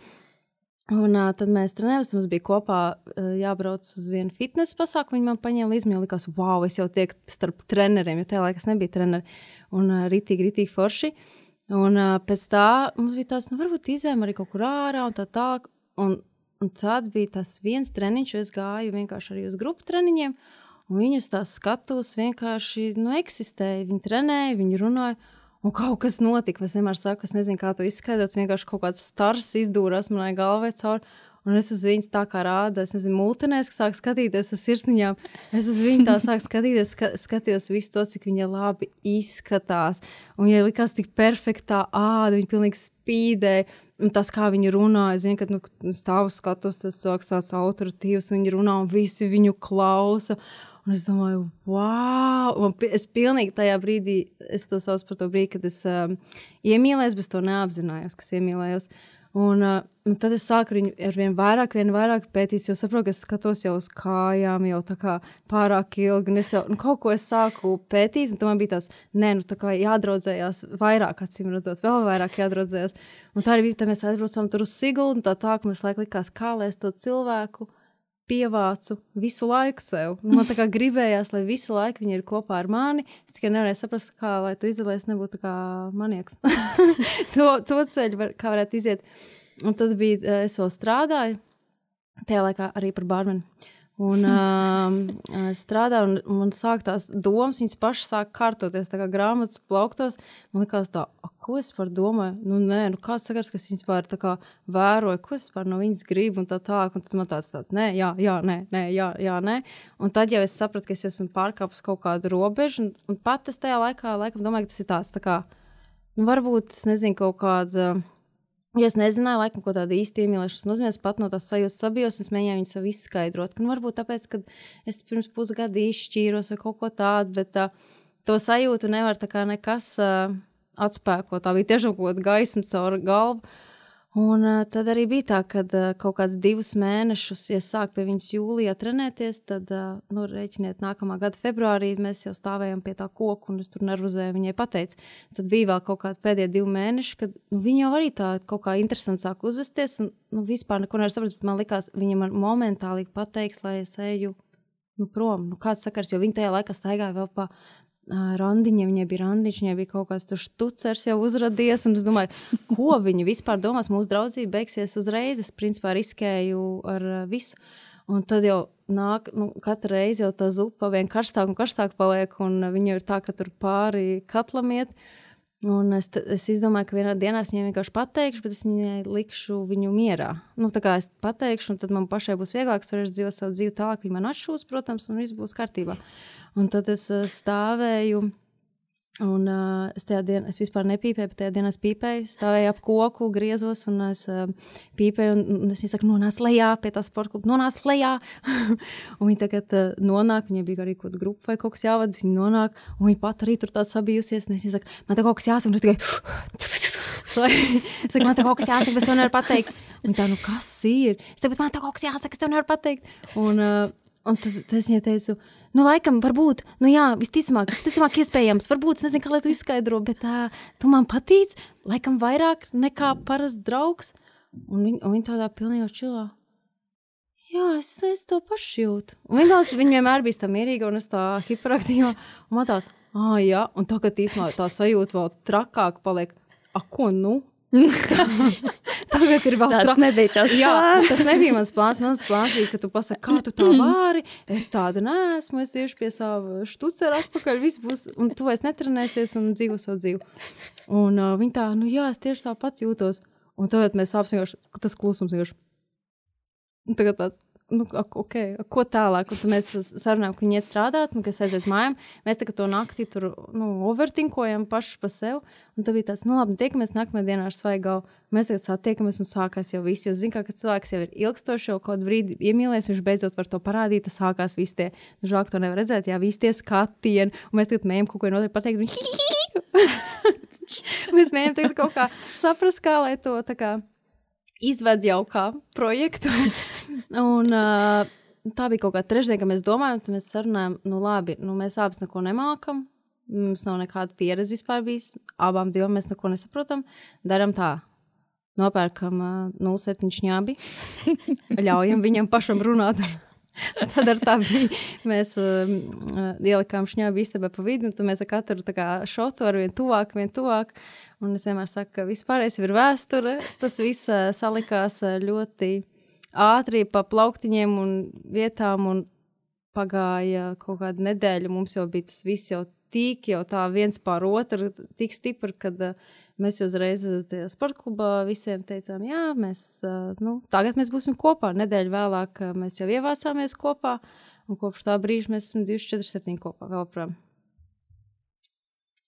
Un uh, tad mēs trenējāmies. Mums bija kopā uh, jābrauc uz vienu fitnesa pasākumu. Viņa man paņēma līdzi. Man liekas, wow, es jau tieku starp treneriem, jo tajā laikā es nebiju treneris. Un uh, rītīgi, rītīgi forši. Uh, Un uh, pēc tā mums bija tāds, nu, varbūt izējām arī kaut kur ārā un tā tālāk. Un, un tad bija tas viens treniņš, es gāju vienkārši arī uz grupu treniņiem. Un viņus tās skatos vienkārši nu, eksistēja. Viņi trenēja, viņi runāja. Un kaut kas notika. Es vienmēr saku, es nezinu, kā to izskaidrot. Vienkārši kaut kāds stars izdūrās manai galvai cauri. Un es uz viņu tā kā rādu, es nezinu, multinēs, kas sāk skatīties uz sirsniņām. Es uz viņu tā sāku skatīties, ska, skatījos visu to, cik viņa labi izskatās. Un viņai likās tik perfektā āda, viņa pilnīgi spīdēja. Un tas, kā viņi runāja, zinu, kad nu, stāvu skatos, tas sāks tāds autoritīvs, viņi runā un visi viņu klausa. Un es domāju, wow! Un es pilnīgi tajā brīdī, es to saucu par to brīdi, kad es um, iemīlējos, bet to neapzinājos, kas iemīlējos. Uh, Un, uh, un tad es sāku viņu ar vien vairāk, vien vairāk pētīt, jo saprotu, ka es skatos jau uz kājām, jau tā kā pārāk ilgi. Es jau nu, kaut ko sāku pētīt, un tam bija tas, nē, nu tā kā jādraudzējās vairāk, acīm redzot, vēl vairāk jādraudzējās. Un tā arī bija, tad mēs aizbraucām tur uz Siguldu, un tā tā, ka mēs laik likās, kā lai es to cilvēku pievācu visu laiku sev. Man tā kā gribējās, lai visu laiku viņi ir kopā ar mani. Es tikai nevarēju saprast, kā lai tu izolējies, nebūtu kā manieks. to, to ceļu, var, kā varētu iziet. Un tad bija, eh, es vēl strādāju, tajā laikā arī par barmeni. Un uh, strādāju, un man sāk tās domas, viņas pašas sāk kārtoties, tā kā grāmatas plauktos. Man liekas, tā, ko es par domāju? Nu, nē, nu, kāds sakars, kas viņas pār tā kā vēroja, ko es par no viņas gribu, un tā tālāk. Un tad man tāds, tāds, nē, jā, jā, nē, nē, jā, jā, nē. Un tad jau es sapratu, ka es esmu pārkāpus kaut kādu robežu, un, un pat es tajā laikā, laikam, domāju, ka tas ir tāds, tā kā, nu, varbūt, es nezinu, kaut kāda. Uh, Ja es nezināju, laikam, ko tāda īsta iemīlēšanās nozīmē, es pat no tās sajūtas sabijos, es mēģināju viņu sev izskaidrot. Ka, nu, varbūt tāpēc, ka es pirms pusgada izšķīros vai kaut ko tādu, bet uh, to sajūtu nevar nekas uh, atspēkot. Tā bija tiešām kaut kāda gaisma caur galvu. Un uh, tad arī bija tā, ka uh, kaut kāds divus mēnešus, ja sāk pie viņas jūlijā trenēties, tad, uh, nu, rēķiniet, nākamā gada februārī mēs jau stāvējām pie tā koka, un es tur nervozēju viņai pateicu. Tad bija vēl kaut kādi pēdējie divi mēneši, kad nu, viņa jau arī tā kaut kā interesanti sāk uzvesties, un nu, vispār neko nevar saprast, man likās, viņa man momentāli pateiks, lai es eju nu, prom. Nu, kāds sakars, jo viņa tajā laikā staigāja vēl pa randiņa, viņai bija randiņš, viņai bija kaut kāds štucers jau uzrādījies. Es domāju, ko viņa vispār domās. Mūsu draudzība beigsies uzreiz. Es principā riskēju ar visu. Un tad jau nāk, nu, katru reizi jau tā zupa vien karstāk un karstāk paliek, un viņa ir tā, ka tur pāri katlam iet. Un es, es izdomāju, ka vienā dienā es viņai vienkārši pateikšu, bet es viņai likšu viņu mierā. Nu, tā kā es pateikšu, un tad man pašai būs vieglāk, es varēšu dzīvot savu dzīvi tālāk, viņa man atšūs, protams, un viss būs kārtībā. Un tad es stāvēju Un uh, es tajā dienā, es vispār nepīpēju, bet tajā dienā es pīpēju, stāvēju ap koku, griezos un es uh, pīpēju. Un, un es viņai saku, nonāc lejā pie tā sporta kluba, nonāc lejā. un viņa tagad uh, nonāk, viņai bija arī kaut kāda grupa vai kaut kas jāvada, viņa nonāk, un viņa pat arī tur tāds sabijusies. Un es viņai saku, man te kaut kas jāsaka, un es tikai. es saku, man te kaut kas jāsaka, bet es tev nevaru pateikt. Un tā, nu kas ir? Es saku, man te kaut kas jāsaka, es tev nevaru pateikt. Un, uh, un tad, es viņai teicu, Nu, laikam, varbūt, nu, jā, visticamāk, visticamāk, iespējams, varbūt, es nezinu, kā lai to izskaidro, bet uh, tu man patīc, laikam, vairāk nekā parasts draugs. Un viņa, un viņa tādā pilnībā čilā. Jā, es, es to pašu jūtu. Un viņa, viņa vienmēr bija tā mierīga un es tā hiperaktīva. Un man tās, ah, jā, un tagad īstenībā tā sajūta vēl trakāk paliek. A, ko nu? Tagad ir vēl
tāds. Tas nebija tas
Jā, tas nebija mans plāns. Mans plāns bija, ka tu pasaki, kā tu tā vari. Es tāda neesmu, es iešu pie sava štucera atpakaļ, viss būs, un tu vairs netrenēsies un dzīvo savu dzīvi. Un uh, viņi tā, nu jā, es tieši tāpat jūtos. Un tagad mēs ka tas klusums vienkārši. Tagad tāds nu, okay, ko tālāk. Un tad mēs sarunājām, ka viņi iet strādāt, nu, kas aizies mājām. Mēs tagad to naktī tur nu, overtinkojam paši pa sev. Un tad bija tāds, nu labi, tiekamies nākamajā dienā ar svaigau. Mēs tagad satiekamies un sākās jau viss. Jo zinu, ka cilvēks jau ir ilgstoši, jau kaut brīdi iemīlējies, viņš beidzot var to parādīt. Tas sākās visi tie, nu, žāk to nevar redzēt, jā, visi tie skatieni. Un mēs tagad mēģinām kaut ko noteikti pateikt. mēs mēģinām kaut kā saprast, kā lai to tā kā izved jau kā projektu. un, uh, tā bija kaut kāda trešdiena, kad mēs domājām, tad mēs sarunājām, nu labi, nu, mēs abas neko nemākam. Mums nav nekāda pieredze vispār bijis. Abām divām mēs neko nesaprotam. Darām tā. Nopērkam uh, 07 šņābi. Ļaujam viņam pašam runāt. Tad ar tā bija. Mēs uh, ielikām šņābi istabā pa vidu, un mēs ar katru šotu ar vien tuvāk, vien tuvāk. Un es vienmēr saku, ka vispārējais ir vēsture. Tas viss salikās ļoti ātri pa plauktiņiem un vietām, un pagāja kaut kāda nedēļa. Mums jau bija tas viss jau tik, jau tā viens pār otru, tik stipri, kad uh, mēs uzreiz tajā sporta klubā visiem teicām, jā, mēs, uh, nu, tagad mēs būsim kopā. Nedēļu vēlāk uh, mēs jau ievācāmies kopā, un kopš tā brīža mēs esam 247 kopā vēl prom.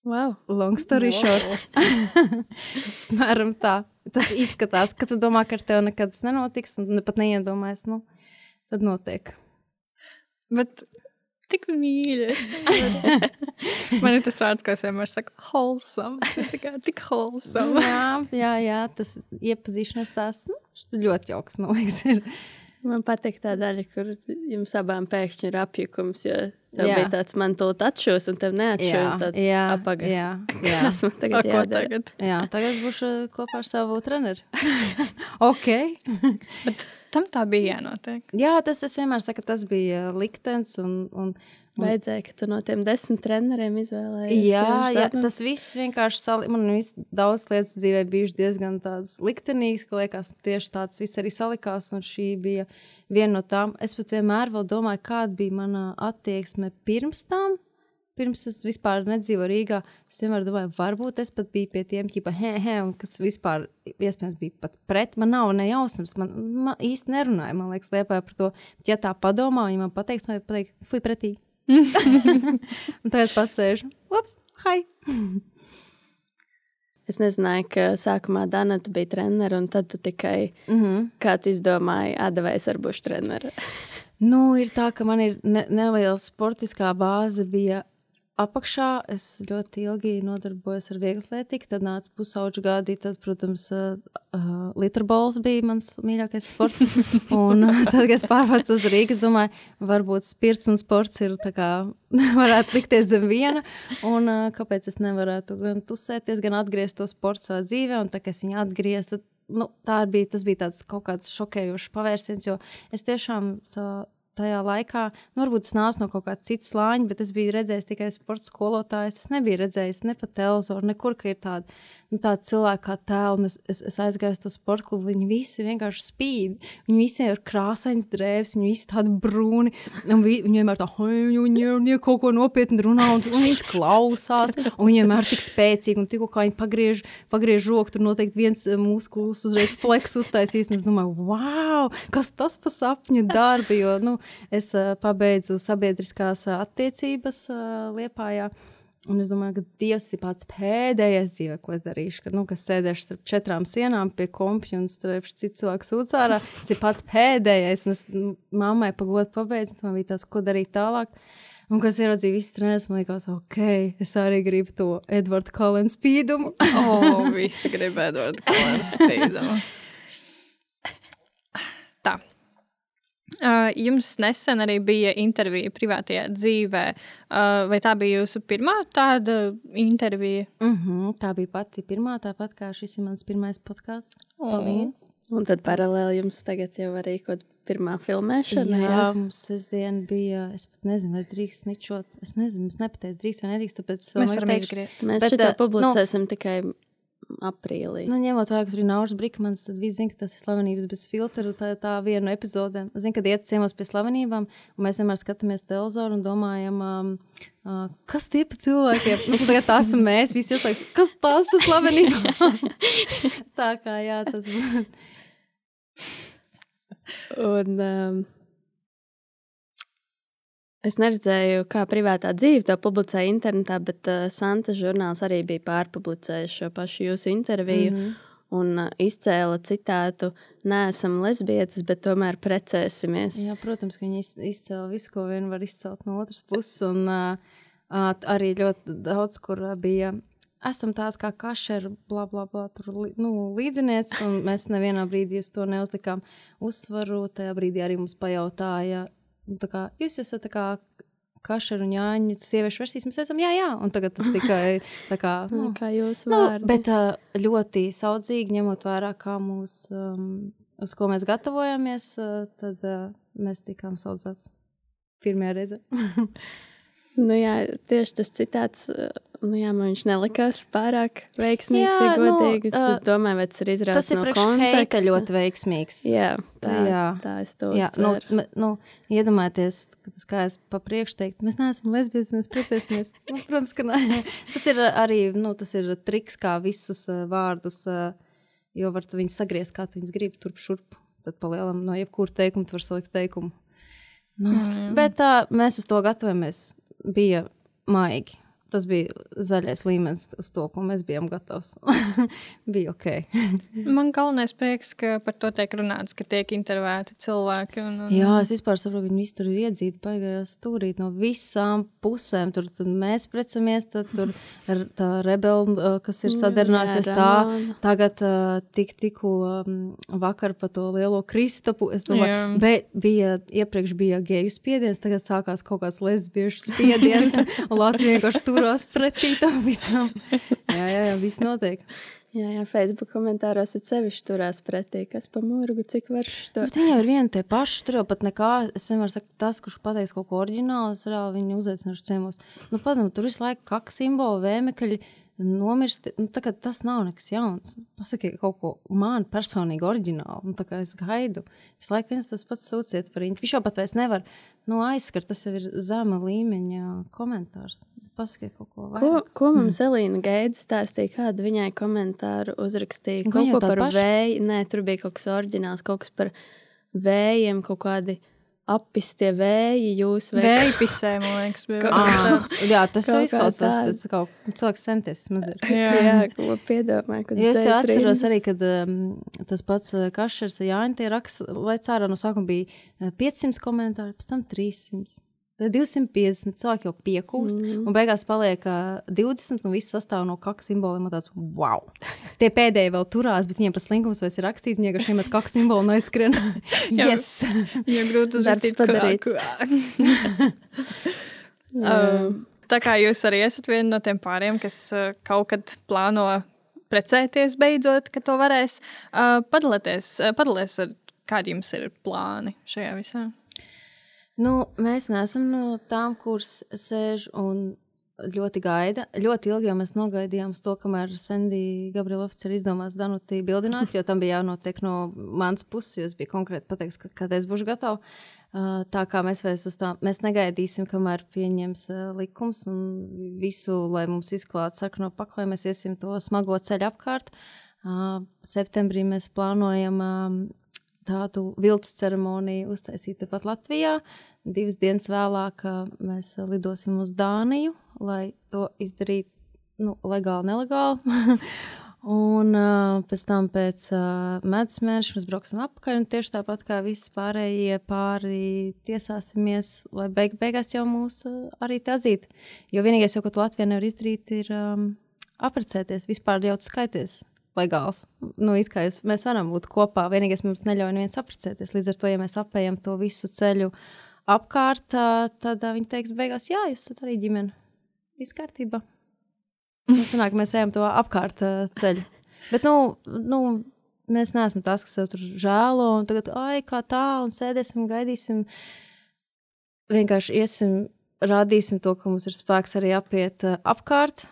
Wow.
Long story wow. short. Mēram tā. Tas izskatās, ka tu domā, ka ar tevi nekad tas nenotiks, un pat neiedomājies, nu, tad notiek.
Bet tik mīļi. Man ir tas vārds, ko es vienmēr saku, wholesome. Kā, tik wholesome.
jā, jā, jā, tas iepazīšanās tās nu, ļoti jauks, man liekas. Ir.
Man patīk tā daļa, kur jums abām pēkšņi ir apjukums, jo tev jā. bija tāds man tūlīt atšos, un tev neatšos tāds jā, apaga.
Jā, jā.
Kas man tagad
jādara? Tagad?
Jā, tagad es būšu kopā ar savu treneri. ok.
Bet tam tā bija jānotiek.
Jā, tas es vienmēr saku, tas bija liktenis un, un
Vajadzēja, ka tu no tiem desmit treneriem izvēlējies.
Jā, jā tas viss vienkārši sali... man viss daudz lietas dzīvē bijušas diezgan tādas liktenīgas, ka liekas, tieši tāds viss arī salikās, un šī bija viena no tām. Es pat vienmēr domāju, kāda bija mana attieksme pirms tam. Pirms es vispār nedzīvoju Rīgā, es vienmēr domāju, varbūt es pat biju pie tiem, ķipa, he, he, kas vispār, iespējams, bija pat pret. Man nav nejausmas, man, man īsti nerunāja, man liekas, liepāja par to. Bet, ja tā padomā, ja man pateiks, man pateikt, fuj, pretī. un tagad pats sēž. Ups, hi!
es nezināju, ka sākumā Danita bija treneris, un tad tu tikai mm -hmm. kā tu izdomāji, atdevēs ar bušu treneru.
nu, ir tā, ka man ir ne neliela sportiskā bāze bija apakšā es ļoti ilgi nodarbojos ar vieglatlētiku. Tad nāca pusauģa gadi, tad, protams, uh, literbols bija mans mīļākais sports. un tad, kad es pārvācu uz Rīgas, domāju, varbūt spirts un sports ir tā kā varētu likties zem viena. Un uh, kāpēc es nevarētu gan tusēties, gan atgriezt to sportu savā dzīvē, un tā kā es viņu atgriezu, tad nu, tā bija, tas bija tāds kaut kāds šokējošs pavērsiens, jo es tiešām savā tajā laikā, nu, varbūt tas nāca no kaut kāda cita slāņa, bet es biju redzējis tikai sporta skolotājus. Es nebiju redzējis ne pa televizoru, nekur, ka ir tāda nu, tāda cilvēka kā tēla. Es, es, es aizgāju uz to sporta klubu. Viņi visi vienkārši spīd. Viņi visi ir krāsains drēbes, viņi visi tādi brūni. Vi, viņi vienmēr tā, viņi, viņi kaut ko nopietni runā, un, un viņas klausās. Un viņi vienmēr tik spēcīgi, un tikko viņi pagriež, pagriež roku, tur noteikti viens eh, muskulis uzreiz fleks uztaisīs. Un es domāju, wow, kas tas pa sapņu darbi, jo nu, es uh, pabeidzu sabiedriskās uh, attiecības Liepājā. Un es domāju, ka Dievs ir pats pēdējais dzīvē, ko es darīšu. Kad nu, sēdēšu starp četrām sienām pie kompja un strēpšu citu cilvēku sūdzārā. Tas ir pats pēdējais. Un es nu, mammai pagodu pabeidzu, man bija tas, ko darīt tālāk. Un, kad es ieraudzīju visu treniņu, man liekas, ok, es arī gribu to Edvards Kalens spīdumu.
o, oh, visi grib Edvards Kalens spīdumu. Tā. Uh, jums nesen arī bija intervija privātajā dzīvē. Vai tā bija jūsu pirmā tāda intervija?
Mm -hmm, tā bija pati pirmā, tāpat kā šis ir mans pirmais podkāsts. Paldies!
Un tad paralēli jums tagad jau arī kaut kāda pirmā filmēšana.
Jā, jā, mums sestdien bija. Es pat nezinu, vai es drīkstu sničot. Es nezinu, es nepateicu, drīkst vai nedrīkst. Tāpēc
mēs varam izgriezt.
Mēs Bet, šitā publicēsim nu, tikai aprīlī.
Nu, ņemot vērā, ka tur ir Nauris Brīsmans, tad viss zina, ka tas ir slavenības bez filtra. Tā, tā viena epizode. Es zinu, kad iet ciemos pie slavenībām, un mēs vienmēr skatāmies televizoru un domājam, um, uh, kas tie pa cilvēkiem? nu, tagad tā esam mēs, visi ieslēgs, kas tās pa slavenībām? tā kā jā, tas būtu.
un, um, Es neredzēju, kā privātā dzīve to publicēja internetā, bet uh, Santa žurnāls arī bija pārpublicējis šo pašu jūsu interviju. Mm -hmm. Un uh, izcēla citātu, neesam lesbietes, bet tomēr precēsimies.
Jā, protams, ka viņi izcēla visu, ko vien var izcelt no otras puses. Un uh, arī ļoti daudz, kur bija esam tāds kā kašeri, bla, bla, bla, tur nu, līdzinieks, un mēs nevienā brīdī uz to neuzlikām uzsvaru. Tajā brīdī arī mums pajautāja, kā, jūs esat kā kašeru un ņāņu, sieviešu versijas. Mēs esam, jā, jā, un tagad tas tikai tā kā,
nu, kā jūs
nu, bet ļoti saudzīgi ņemot vērā, kā mūs, um, uz ko mēs gatavojamies, tad uh, mēs tikām saudzēts pirmajā reizē.
nu jā, tieši tas citāts Nu, jā, man viņš nelikās pārāk veiksmīgs, jā, ja godīgi. Nu, es uh, domāju, vai tas ir izrādās
tas ir
no konteksta.
ļoti veiksmīgs.
Jā, tā, jā. tā es to jā,
nu, nu, iedomājieties, ka tas kā es pa priekšu teikt, mēs neesam lesbijas, mēs precēsimies. nu, protams, ka nē. Tas ir arī, nu, tas ir triks, kā visus uh, vārdus, uh, jo var tu viņus sagriezt, kā tu viņus gribi, turp šurp. Tad palielam no jebkura teikuma tu var salikt teikumu. Nu, mm. Bet uh, mēs uz to gatavojamies. Bija maigi tas bija zaļais līmenis uz to, ko mēs bijām gatavi. bija ok.
Man galvenais prieks, ka par to tiek runāts, ka tiek intervēti cilvēki. Un, un...
Jā, es vispār saprotu, ka viņi tur ir iedzīti, paigājās stūrīt no visām pusēm. Tur mēs precamies, tad tur tā rebela, kas ir sadarinājusies tā, tagad tik, tikko vakar pa to lielo Kristapu. Es domāju, bet bija, iepriekš bija geju spiediens, tagad sākās kaut kāds lesbiešu spiediens, Latvija vienkārši tur turās pretī tam visam. Jā, jā, jā viss notiek.
Jā, jā, Facebook komentāros ir sevišķi turās pretī, kas pa mūrgu, cik var
to. Bet viņi jau ir vieni tie paši, tur jau pat nekā, es vienmēr saku, tas, kurš pateiks kaut ko oriģinālu, es reāli viņu uzaicināšu ciemos. Nu, padam, tur visu laiku kaka simboli, vēmekļi, nomirst, nu, tas nav nekas jauns. Pasakiet kaut ko man personīgi oriģinālu, nu, es gaidu. Visu laiku viens tas pats sūciet par viņu. Viņš jau pat vairs nevar nu, aizskart, tas jau ir zema līmeņa komentārs. Pasakiet kaut ko vairāk.
Ko, ko mums mm. Elīna Gaida stāstīja, kādu viņai komentāru uzrakstīja? Kaut ko par paši? vēju, nē, tur bija kaut kas oriģināls, kaut kas par vējiem, kaut kādi apistie vēji jūs
vai vēja pisē, man liekas, bija
tāds. Jā, tas jau izklausās pēc kaut kā cilvēks senties mazliet.
Jā, jā ko piedomāju, kad
es jau atceros rindas. arī, kad um, tas pats uh, Kašers Jāņa tie raksta, lai cārā no sākuma bija 500 uh, komentāri, pēc tam 300. Tad 250 cilvēki jau piekūst, mm. un beigās paliek uh, 20, un viss sastāv no kaka simboliem. Tāds, wow! Tie pēdējie vēl turās, bet viņiem tas linkums vairs ir rakstīts, viņiem vienkārši iemet kaka simbolu un aizskrien. yes!
Viņiem grūti uzrakstīt padarīt. um, tā kā jūs arī esat viena no tiem pāriem, kas uh, kaut kad plāno precēties beidzot, ka to varēs, uh, padalieties, uh, padalieties ar kādi jums ir plāni šajā visā.
Nu, mēs neesam no tām, kuras sēž un ļoti gaida. Ļoti ilgi jau mēs nogaidījām to, kamēr Sandija Gabriela oficiāli izdomās Danutī bildināt, jo tam bija jānotiek no manas puses, jo es biju konkrēti pateiks, ka kad es būšu gatava. Uh, tā kā mēs vairs uz tā, mēs negaidīsim, kamēr pieņems uh, likums un visu, lai mums izklātu sarkano paklai, mēs iesim to smago ceļu apkārt. Uh, septembrī mēs plānojam um, tādu viltus ceremoniju uztaisīt tepat Latvijā. Divas dienas vēlāk mēs lidosim uz Dāniju, lai to izdarītu nu, legāli, nelegāli. un uh, pēc tam, pēc uh, medus mēneša, mēs brauksim atpakaļ. Tieši tāpat kā visi pārējie pāri tiesāsimies, lai beig beigās jau mūs uh, arī atzītu. Jo vienīgais, ko Latvija nevar izdarīt, ir um, apprecēties, vispār jau skaities. Legāls. Nu, jūs, mēs varam būt kopā. Vienīgais mums neļauj neviens apprecēties. Līdz ar to, ja mēs apējam to visu ceļu apkārt, tad viņi teiks, beigās, jā, jūs esat arī ģimene viss kārtībā. Nu, sanāk, mēs ejam to apkārt ceļu. Bet, nu, nu, mēs neesam tas, kas tur žēlo un tagad, ai, kā tā, un sēdēsim un gaidīsim. Vienkārši iesim, rādīsim to, ka mums ir spēks arī apiet apkārt,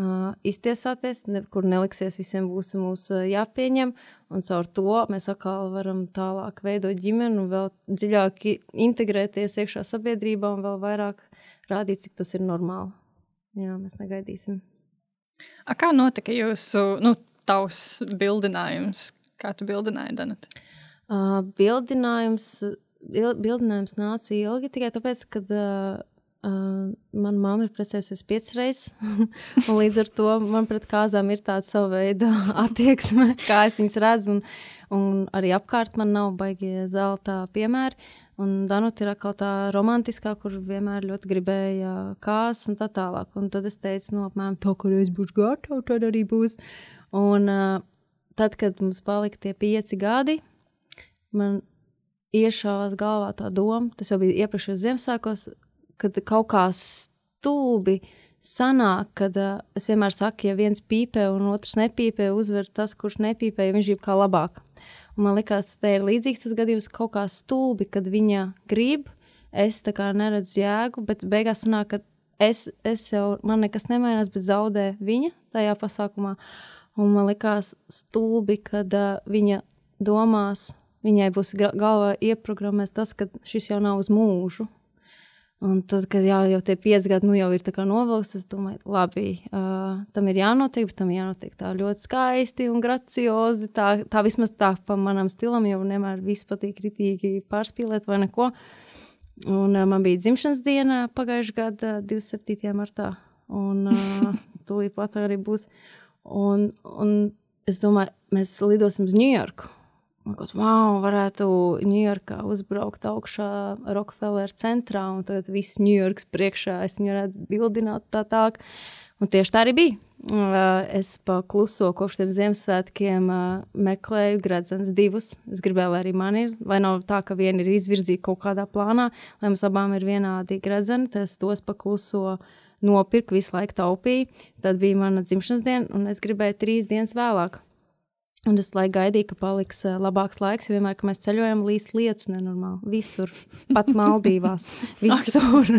uh, iztiesāties, nekur neliksies, visiem būs mūs uh, jāpieņem, un caur to mēs atkal varam tālāk veidot ģimeni vēl dziļāk integrēties iekšā sabiedrībā un vēl vairāk rādīt, cik tas ir normāli. Jā, mēs negaidīsim.
A, kā notika jūsu nu, tavs bildinājums? Kā tu bildināji, Danut?
Uh, bildinājums, bildinājums nāca ilgi tikai tāpēc, ka uh, uh, mana mamma ir precējusies piecas reizes. līdz ar to man pret kāzām ir tāda sava veida attieksme, kā es viņas redzu. Un, un arī apkārt man nav baigie zelta piemēri. Un Danuta ir atkal tā romantiskā, kur vienmēr ļoti gribēja kāsas un tā tālāk. Un tad es teicu, nu, apmēram to, kur es būšu gatava, tad arī būs. Un uh, tad, kad mums palika tie pieci gadi, man iešāvās galvā tā doma, tas jau bija iepriekšējos Ziemassvētkos, kad kaut kā stulbi sanāk, kad uh, es vienmēr saku, ja viens pīpē un otrs nepīpē, uzvar tas, kurš nepīpē, ja viņš grib kā labāk. Un man liekas, tas ir līdzīgs tas gadījums kaut kā stulbi, kad viņa grib, es tā kā neredzu jēgu, bet beigās sanāk, ka es, es jau, man nekas nemainās, bet zaudē viņa tajā pasākumā. Un man liekas stulbi, kad uh, viņa domās, viņai būs galvā ieprogrammēts tas, ka šis jau nav uz mūžu. Un tad, kad jā, jau tie pieci gadi nu, jau ir novilkts, es domāju, labi, uh, tam ir jānotiek, bet tam jānotiek tā ļoti skaisti un graciozi. Tā, tā vismaz tā pa manam stilam, jo nevienmēr viss patīk kritīgi pārspīlēt vai neko. Un uh, man bija dzimšanas diena pagājušajā gadā, 27. martā, un uh, tūlīt pat arī būs. Un, un es domāju, mēs lidosim uz Ņujorku. Man liekas, wow, varētu Ņujorkā uzbraukt augšā Rockefeller centrā, un tad viss Ņujorkas priekšā es viņu varētu bildināt tā tālāk. Un tieši tā arī bija. Es pa kluso kopš tiem Ziemassvētkiem meklēju gredzens divus. Es gribēju, lai arī man ir, lai nav tā, ka viena ir izvirzīta kaut kādā plānā, lai mums abām ir vienādi gredzeni, tad es tos pa kluso nopirku, visu laiku taupīju. Tad bija mana dzimšanas diena, un es gribēju trīs dienas vēlāk. Un es laiku gaidīju, ka paliks labāks laiks, jo vienmēr, kad mēs ceļojam, līdz lietus nenormāli. Visur, pat Maldīvās, visur.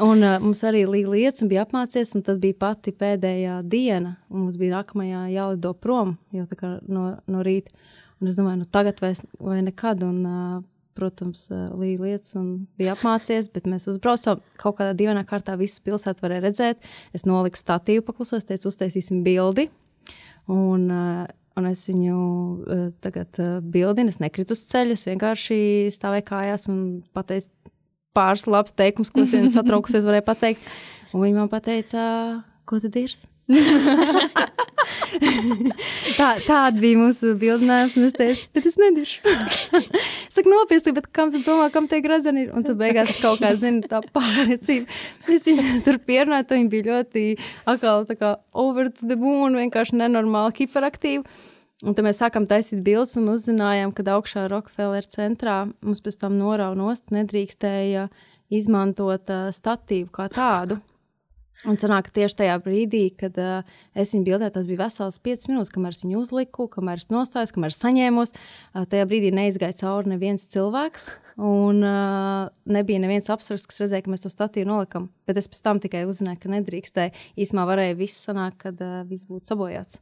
un uh, mums arī līdz lietus bija apmācies, un tad bija pati pēdējā diena, un mums bija nākamajā jālido prom jau no, no rīta. Un es domāju, nu tagad vai, vai nekad. Un, uh, protams, līdz lietas, un bija apmācies, bet mēs uzbraucām kaut kādā dīvainā kārtā. Visas pilsētas varēja redzēt. Es noliku statīvu paklusos, teicu, uztaisīsim bildi. Un, uh, Un es viņu uh, tagad uh, bildinu, es nekritu uz ceļa, es vienkārši stāvēju kājās un pateicu pāris labus teikumus, ko es vienā satraukusies varēju pateikt. Un viņi man teica, ko tu dirzi? Tā, tāda bija mūsu bildinājums, un es teicu, bet es nediršu. Saku, nopietni, bet kam tu domā, kam tie grezeni ir? Un tad beigās kaut kā, zini, tā pārliecība. Es viņu tur pierunāju, viņa bija ļoti atkal tā kā over the moon, vienkārši nenormāli hiperaktīva. Un tad mēs sākām taisīt bildes un uzzinājām, ka augšā Rockefeller centrā mums pēc tam noraunost nedrīkstēja izmantot uh, statīvu kā tādu. Un sanāk, ka tieši tajā brīdī, kad uh, es viņu bildēju, tas bija vesels 5 minūtes, kamēr es viņu uzliku, kamēr es nostājos, kamēr es saņēmos. Uh, tajā brīdī neizgāja cauri neviens cilvēks, un uh, nebija neviens apsvers, kas redzēja, ka mēs to statīvu nolikam. Bet es pēc tam tikai uzzināju, ka nedrīkstēja. Īsumā varēja viss sanākt, kad uh, viss būtu sabojāts.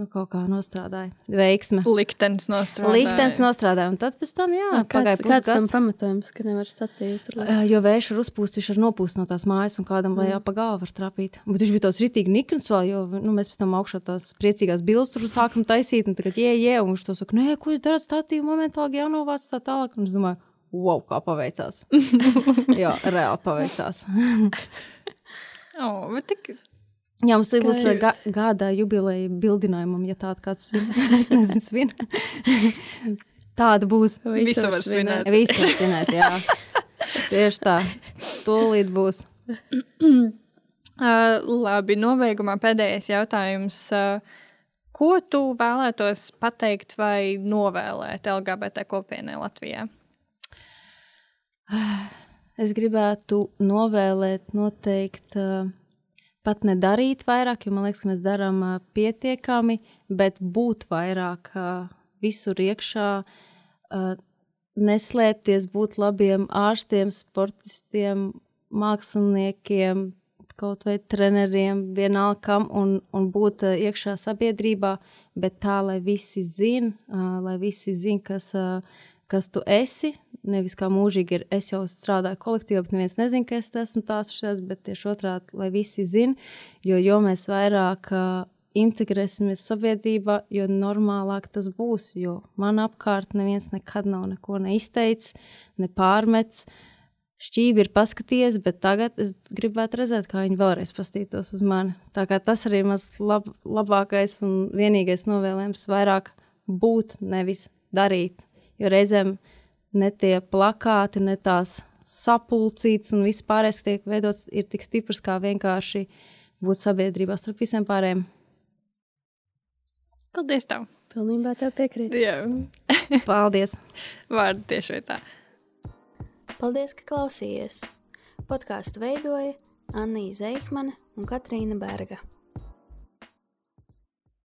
Nu, kaut kā nostrādāja. Veiksme.
Liktenis nostrādāja.
Liktenis nostrādāja. Un tad pēc tam, jā,
Kāds,
pagāja
kāds tam
pusgads.
pamatojums, ka nevar statīt?
Uh, jo vējš ir uzpūsts, viņš ir nopūsts no tās mājas, un kādam lejā pa galvu var trapīt. Bet viņš bija tāds rītīgi nikns vēl, jo nu, mēs pēc tam augšā tās priecīgās bildes tur sākam taisīt, un tagad jē, jē, un viņš to saka, nē, ko es daru statīvu momentāli jānovāc tā tālāk. Un es domāju, wow, kā paveicās. jā, reāli paveicās.
Oh, bet tik
Jā, mums tur būs
Skaisti.
ga gada jubileja bildinājumam, ja tāda kāds svin. es nezinu, svin. tāda būs.
Visu var svinēt.
Visu var svinēt, jā. Tieši tā. Tūlīt būs.
Uh, labi, nobeigumā pēdējais jautājums. Uh, ko tu vēlētos pateikt vai novēlēt LGBT kopienai Latvijā?
Es gribētu novēlēt, noteikti uh, pat nedarīt vairāk, jo man liekas, ka mēs darām uh, pietiekami, bet būt vairāk uh, visur iekšā, uh, neslēpties, būt labiem ārstiem, sportistiem, māksliniekiem, kaut vai treneriem, vienalga kam, un, un būt uh, iekšā sabiedrībā, bet tā, lai visi zin, uh, lai visi zin, kas, uh, kas tu esi. Nevis kā mūžīgi ir, es jau strādāju kolektīvā, bet neviens nezina, ka es esmu tās šīs, bet tieši otrādi, lai visi zin, jo, jo mēs vairāk uh, integrēsimies sabiedrībā, jo normālāk tas būs, jo man apkārt neviens nekad nav neko neizteicis, ne pārmets, šķīvi ir paskatījies, bet tagad es gribētu redzēt, kā viņi vēlreiz paskatītos uz mani. Tā kā tas arī ir mans lab, labākais un vienīgais novēlējums - vairāk būt, nevis darīt. Jo reizēm ne tie plakāti, ne tās sapulcītas un viss pārējais, kas tiek veidots, ir tik stiprs, kā vienkārši būt sabiedrībā starp visiem pārējiem.
Paldies! Tev.
Pilnībā tev piekrīt.
Jā,
Paldies!
vārdu tieši vietā.
Paldies, ka klausījies. Podkāstu veidoja Anna Zeihmane un Katrīna Berga.